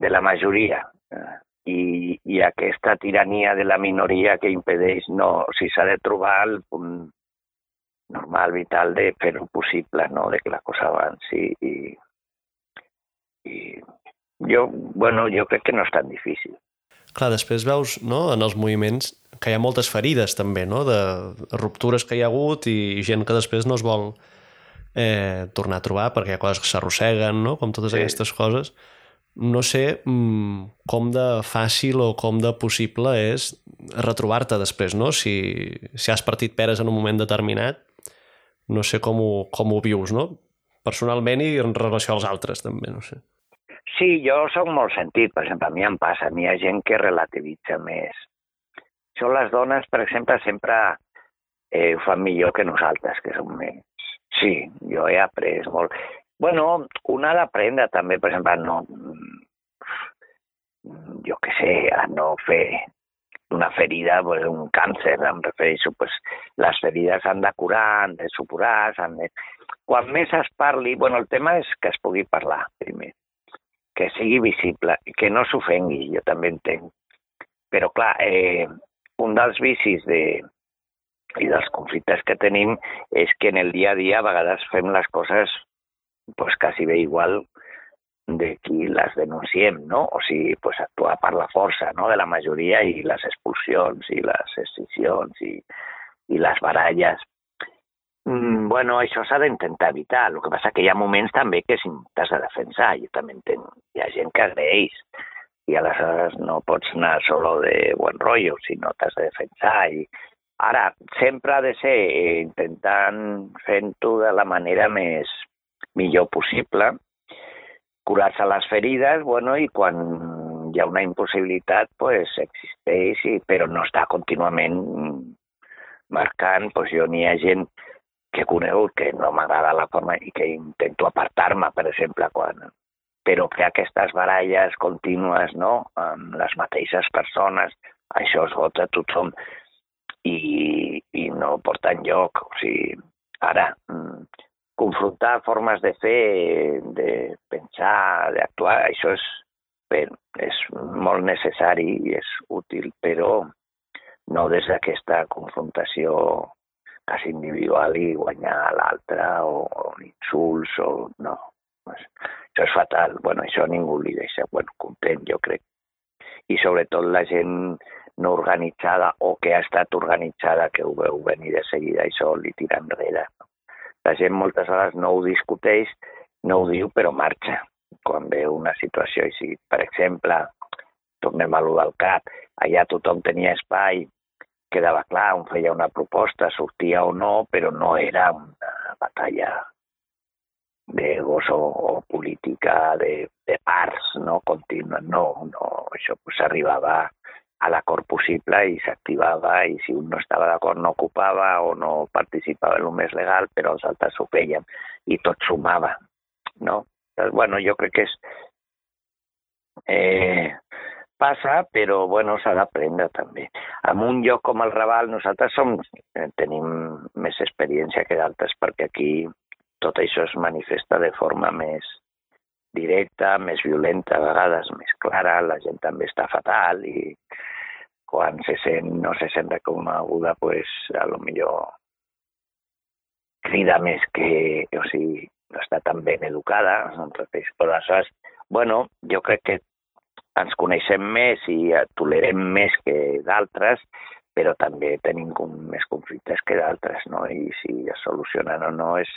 de la majoria eh, i, i aquesta tirania de la minoria que impedeix, no, si sigui, s'ha de normal, vital de fer-ho possible, no? de que la cosa avanci i, i jo, bueno, jo crec que no és tan difícil. Clar, després veus no, en els moviments que hi ha moltes ferides també, no? de ruptures que hi ha hagut i gent que després no es vol eh, tornar a trobar perquè hi ha coses que s'arrosseguen, no? com totes sí. aquestes coses. No sé mm, com de fàcil o com de possible és retrobar-te després, no? Si, si has partit peres en un moment determinat, no sé com ho, com ho vius, no? Personalment i en relació als altres, també, no sé. Sí, jo sóc molt sentit, per exemple, a mi em passa, a mi hi ha gent que relativitza més. Això les dones, per exemple, sempre eh, ho fan millor que nosaltres, que som més. Sí, jo he après molt. Bueno, una ha d'aprendre també, per exemple, no, jo què sé, a no fer una ferida, pues, un càncer, em refereixo, pues, les ferides han de curar, han de supurar, han de... Quan més es parli, bueno, el tema és que es pugui parlar, primer que sigui visible, que no s'ofengui, jo també entenc. Però, clar, eh, un dels vicis de, i dels conflictes que tenim és que en el dia a dia a vegades fem les coses pues, quasi bé igual de qui les denunciem, no? O sigui, pues, actuar per la força no? de la majoria i les expulsions i les escissions i, i les baralles. Mm, bueno, això s'ha d'intentar evitar. El que passa que hi ha moments també que t'has de defensar. Jo també entenc. Hi ha gent que agraeix i aleshores no pots anar solo de buen rollo, sinó t'has de defensar i Ara, sempre ha de ser intentant fent-ho de la manera més millor possible, curar-se les ferides, bueno, i quan hi ha una impossibilitat, pues existeix, i, però no està contínuament marcant, pues jo n'hi ha gent que conegut que no m'agrada la forma i que intento apartar-me, per exemple, quan però que aquestes baralles contínues no, amb les mateixes persones, això es vota tothom i, i no porta enlloc. O sigui, ara, mm, confrontar formes de fer, de pensar, d'actuar, això és, és molt necessari i és útil, però no des d'aquesta confrontació quasi individual i guanyar l'altre o, o insults o no. Això és fatal. Bueno, això ningú li deixa bueno, content, jo crec. I sobretot la gent no organitzada o que ha estat organitzada que ho veu venir de seguida sol li tira enrere. La gent moltes vegades no ho discuteix, no ho diu, però marxa quan veu una situació així. Per exemple, tornem a lo del cap, allà tothom tenia espai, quedava clar, on feia una proposta, sortia o no, però no era una batalla d'egos o, o política de, de parts no contínua, no, no, això pues, arribava a l'acord possible i s'activava i si un no estava d'acord no ocupava o no participava en el més legal, però els altres ho feien i tot no? Bueno, jo crec que és... Eh, passa, però bueno, s'ha d'aprendre també. En un lloc com el Raval nosaltres som, eh, tenim més experiència que d'altres perquè aquí tot això es manifesta de forma més directa, més violenta, a vegades més clara, la gent també està fatal i quan se sent, no se sent reconeguda, pues, a lo millor crida més que, o sigui, no està tan ben educada, entonces, però aleshores, bueno, jo crec que ens coneixem més i tolerem més que d'altres, però també tenim com més conflictes que d'altres, no? I si es solucionen o no és,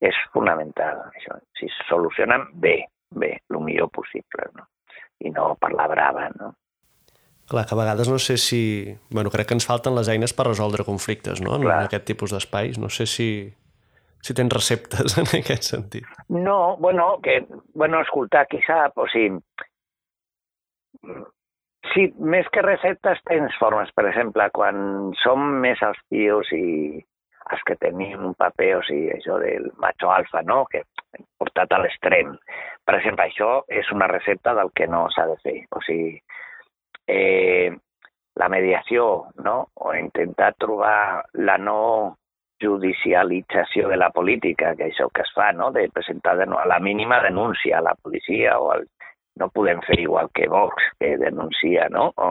és fonamental, això. Si es solucionen, bé, bé, el millor possible, no? I no per la brava, no? Clar, que a vegades no sé si... Bueno, crec que ens falten les eines per resoldre conflictes, no? En Clar. aquest tipus d'espais. No sé si, si tens receptes en aquest sentit. No, bueno, que, bueno, escoltar, qui sap, o sigui, sí, més que receptes tens formes. Per exemple, quan som més els tios i els que tenim un paper, o sigui, això del macho alfa, no?, que portat a l'extrem. Per exemple, això és una recepta del que no s'ha de fer. O sigui, eh, la mediació, no?, o intentar trobar la no judicialització de la política, que això que es fa, no?, de presentar de a la mínima denúncia a la policia o al, no podem fer igual que Vox, que denuncia, no? O,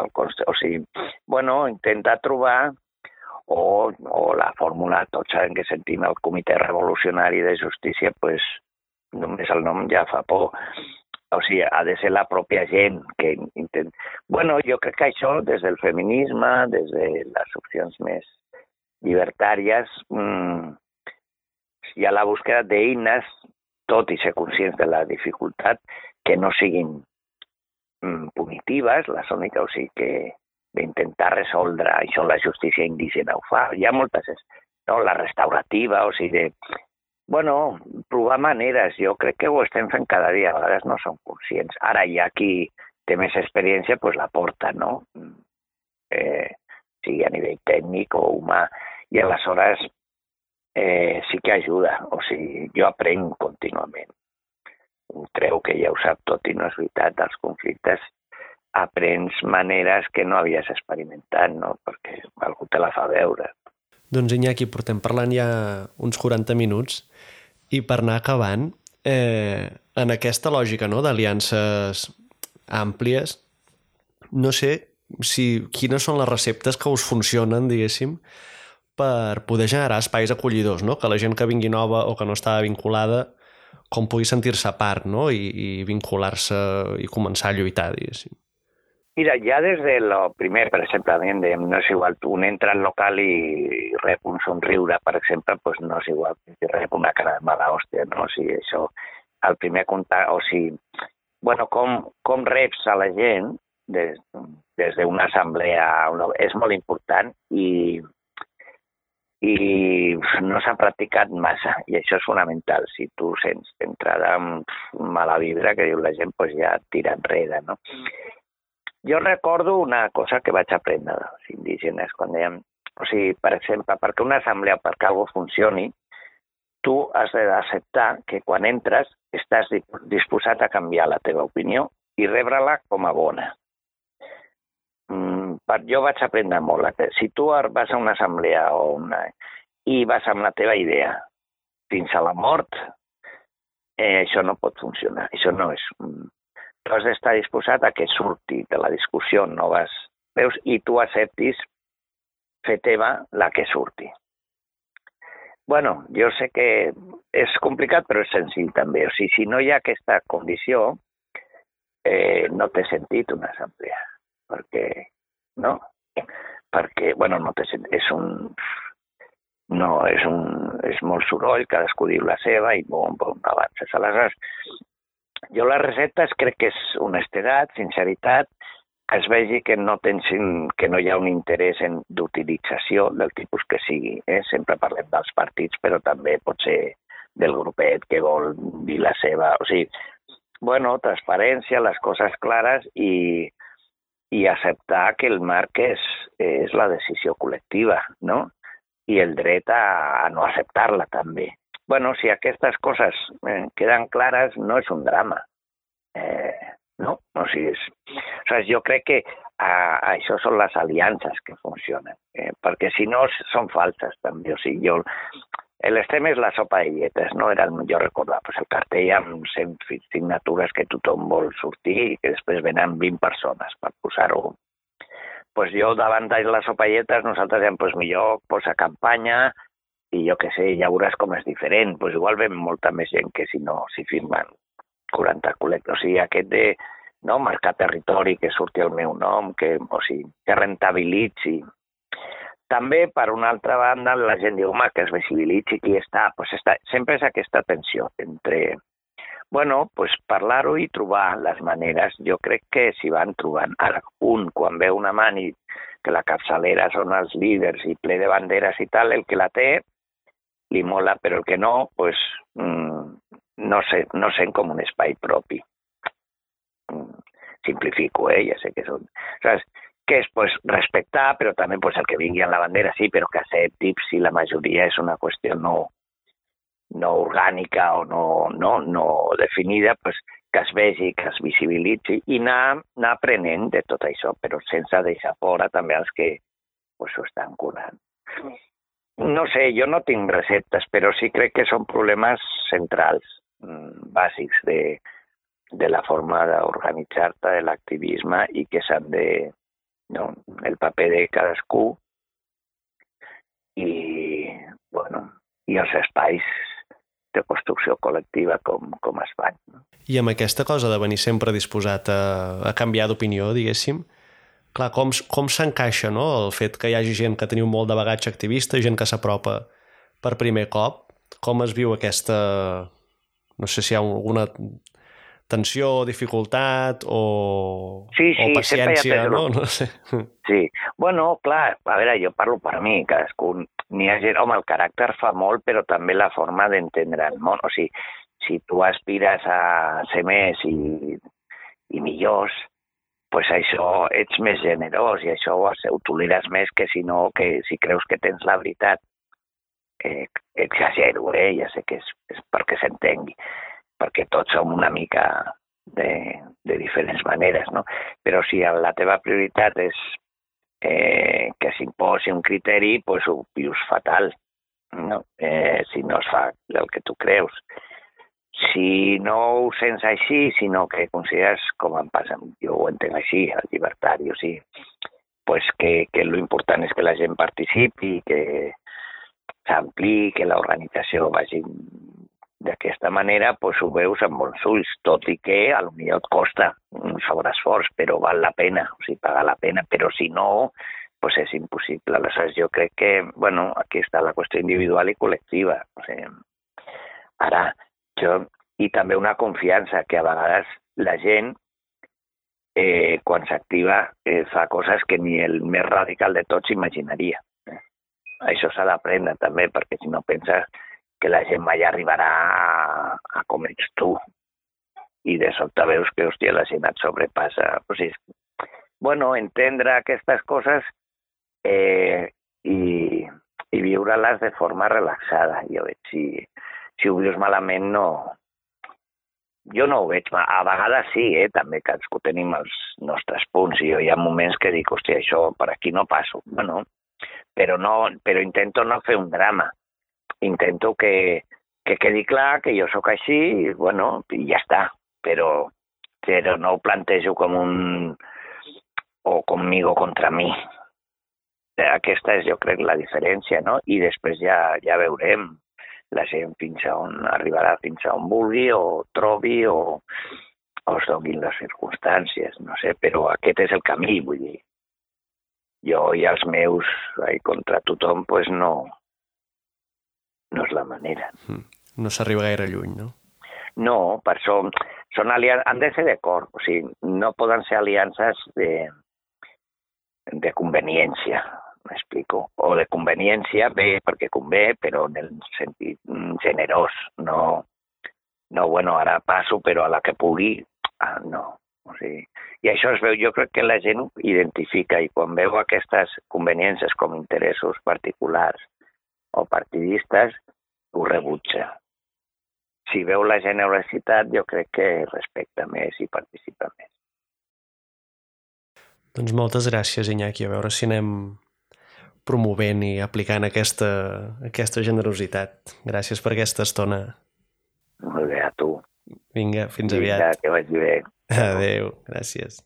el, o sigui, bueno, intentar trobar o, o la fórmula, tots sabem que sentim el Comitè Revolucionari de Justícia, pues, només el nom ja fa por. O sigui, ha de ser la pròpia gent que intent... Bueno, jo crec que això, des del feminisme, des de les opcions més llibertàries, mmm, hi ha la búsqueda d'eines, tot i ser conscients de la dificultat, que no siguin mm, punitives, les úniques, o sigui, que, d'intentar resoldre això la justícia indígena ho fa. Hi ha moltes, no? la restaurativa, o sigui, de, bueno, provar maneres, jo crec que ho estem fent cada dia, a vegades no som conscients. Ara hi ha qui té més experiència, doncs la porta, no? Eh, sigui a nivell tècnic o humà, i aleshores eh, sí que ajuda, o sigui, jo aprenc contínuament. Creu que ja ho sap tot i no és veritat, els conflictes aprens maneres que no havies experimentat, no? perquè algú te la fa veure. Doncs Iñaki, portem parlant ja uns 40 minuts i per anar acabant, eh, en aquesta lògica no, d'aliances àmplies, no sé si, quines són les receptes que us funcionen, diguéssim, per poder generar espais acollidors, no? que la gent que vingui nova o que no està vinculada com pugui sentir-se a part no? i, i vincular-se i començar a lluitar, diguéssim. Mira, ja des de lo primer, per exemple, dèiem, no és igual, un entra al local i rep un somriure, per exemple, pues no és igual que rep una cara de mala hòstia, no? O sigui, això, el primer contacte, o sigui, bueno, com, com reps a la gent des, des d'una assemblea és molt important i, i no s'ha practicat massa i això és fonamental. Si tu sents d'entrada mala vibra, que diu la gent, pues ja tira enrere, no? Jo recordo una cosa que vaig aprendre dels indígenes quan dèiem, o sigui, per exemple, perquè una assemblea, perquè algo funcioni, tu has d'acceptar que quan entres estàs disposat a canviar la teva opinió i rebre-la com a bona. Jo vaig aprendre molt. Si tu vas a una assemblea o una, i vas amb la teva idea fins a la mort, eh, això no pot funcionar. Això no és tu has d'estar disposat a que surti de la discussió noves veus i tu acceptis fer teva la que surti. Bueno, jo sé que és complicat, però és senzill també. O sigui, si no hi ha aquesta condició, eh, no té sentit una assemblea. Perquè, no? Perquè, bueno, no té. És un... No, és, un, és molt soroll, cadascú diu la seva i bon, bon, avances. Aleshores, jo les receptes crec que és honestedat, sinceritat, que es vegi que no, tens, que no hi ha un interès en d'utilització del tipus que sigui. Eh? Sempre parlem dels partits, però també pot ser del grupet que vol dir la seva... O sigui, bueno, transparència, les coses clares i, i acceptar que el marc és, és la decisió col·lectiva, no? I el dret a, a no acceptar-la també bueno, si aquestes coses eh, queden clares, no és un drama. Eh, no? O sigui, és... o sigui, jo crec que a, això són les aliances que funcionen, eh, perquè si no són falses també. O sigui, jo, l'estem és la sopa de lletes, no? Era el millor recordar, pues el cartell amb 100 signatures que tothom vol sortir i que després venen 20 persones per posar-ho. Pues jo davant de les sopalletes nosaltres diem, pues millor posa campanya, i jo que sé, ja veuràs com és diferent. Pues igual ven molta més gent que si no s'hi firmen 40 col·lectors. O sigui, aquest de no, marcar territori, que surti el meu nom, que, o sigui, que rentabilitzi. També, per una altra banda, la gent diu, home, que es visibilitzi qui està. Pues està. Sempre és aquesta tensió entre bueno, pues parlar-ho i trobar les maneres. Jo crec que s'hi van trobant. Ara, un, quan veu una mani que la capçalera són els líders i ple de banderes i tal, el que la té li mola, però el que no, pues, mm, no, sé, no sent com un espai propi. Mm, simplifico, eh? ja sé que són... Saps? Que és pues, respectar, però també pues, el que vingui en la bandera, sí, però que accepti si la majoria és una qüestió no, no orgànica o no, no, no definida, pues, que es vegi, que es visibilitzi i anar, anar aprenent de tot això, però sense deixar fora també els que pues, ho estan curant. No sé, jo no tinc receptes, però sí crec que són problemes centrals, mm, bàsics de, de la forma d'organitzar-te, de l'activisme i que s'han de... No, el paper de cadascú i, bueno, i els espais de construcció col·lectiva com, com es fan. No? I amb aquesta cosa de venir sempre disposat a, a canviar d'opinió, diguéssim, clar, com, com s'encaixa no? el fet que hi hagi gent que teniu molt de bagatge activista, gent que s'apropa per primer cop, com es viu aquesta... no sé si hi ha alguna tensió dificultat o, sí, sí, o paciència, no? no sé. Sí, bueno, clar, a veure, jo parlo per mi, cadascú, n'hi ha gent, home, el caràcter fa molt, però també la forma d'entendre el món, o sigui, si tu aspires a ser més i, i millors, pues això ets més generós i això ho toleres més que si no, que si creus que tens la veritat. Eh, exagero, eh? ja sé que és, és perquè s'entengui, perquè tots som una mica de, de diferents maneres, no? Però si la teva prioritat és eh, que s'imposi un criteri, pues ho vius fatal, no? Eh, si no es fa el que tu creus si no ho sents així, sinó que consideres, com em passa, jo ho entenc així, el llibertari, o sigui, pues que, que l'important és que la gent participi, que s'ampliï, que l'organització vagi d'aquesta manera pues, ho veus amb bons ulls, tot i que a lo millor et costa un sobreesforç, però val la pena, o sigui, paga la pena, però si no, pues és impossible. Aleshores, jo crec que, bueno, aquí està la qüestió individual i col·lectiva. O sigui, ara, jo, i també una confiança que a vegades la gent eh, quan s'activa eh, fa coses que ni el més radical de tots imaginaria. Eh? Això s'ha d'aprendre també, perquè si no penses que la gent mai arribarà a, a com ets tu. I de sobte veus que, hòstia, la gent et sobrepassa. O sigui, bueno, entendre aquestes coses eh, i, i viure-les de forma relaxada. Jo veig, si, si ho vius malament, no, jo no ho veig, a vegades sí, eh, també cadascú tenim els nostres punts i jo hi ha moments que dic, hòstia, això per aquí no passo. Bueno, però, no, però intento no fer un drama. Intento que, que quedi clar que jo sóc així i, bueno, i ja està. Però, però no ho plantejo com un... o conmigo contra mi. Aquesta és, jo crec, la diferència, no? I després ja, ja veurem la gent fins a on arribarà, fins a on vulgui o trobi o, o es donin les circumstàncies, no sé, però aquest és el camí, vull dir. Jo i els meus ai, contra tothom, pues no, no és la manera. Hmm. No s'arriba gaire lluny, no? No, per això són aliances, han de ser d'acord, o sigui, no poden ser aliances de, de conveniència m'explico, o de conveniència, bé, perquè convé, però en el sentit mm, generós, no, no bueno, ara passo, però a la que pugui, ah, no. O sigui, I això es veu, jo crec que la gent identifica i quan veu aquestes conveniències com interessos particulars o partidistes, ho rebutja. Si veu la generositat, jo crec que respecta més i participa més. Doncs moltes gràcies, Iñaki. A veure si anem promovent i aplicant aquesta, aquesta generositat. Gràcies per aquesta estona. Molt bé, a tu. Vinga, fins Vinga, aviat. que vagi bé. Adéu, gràcies.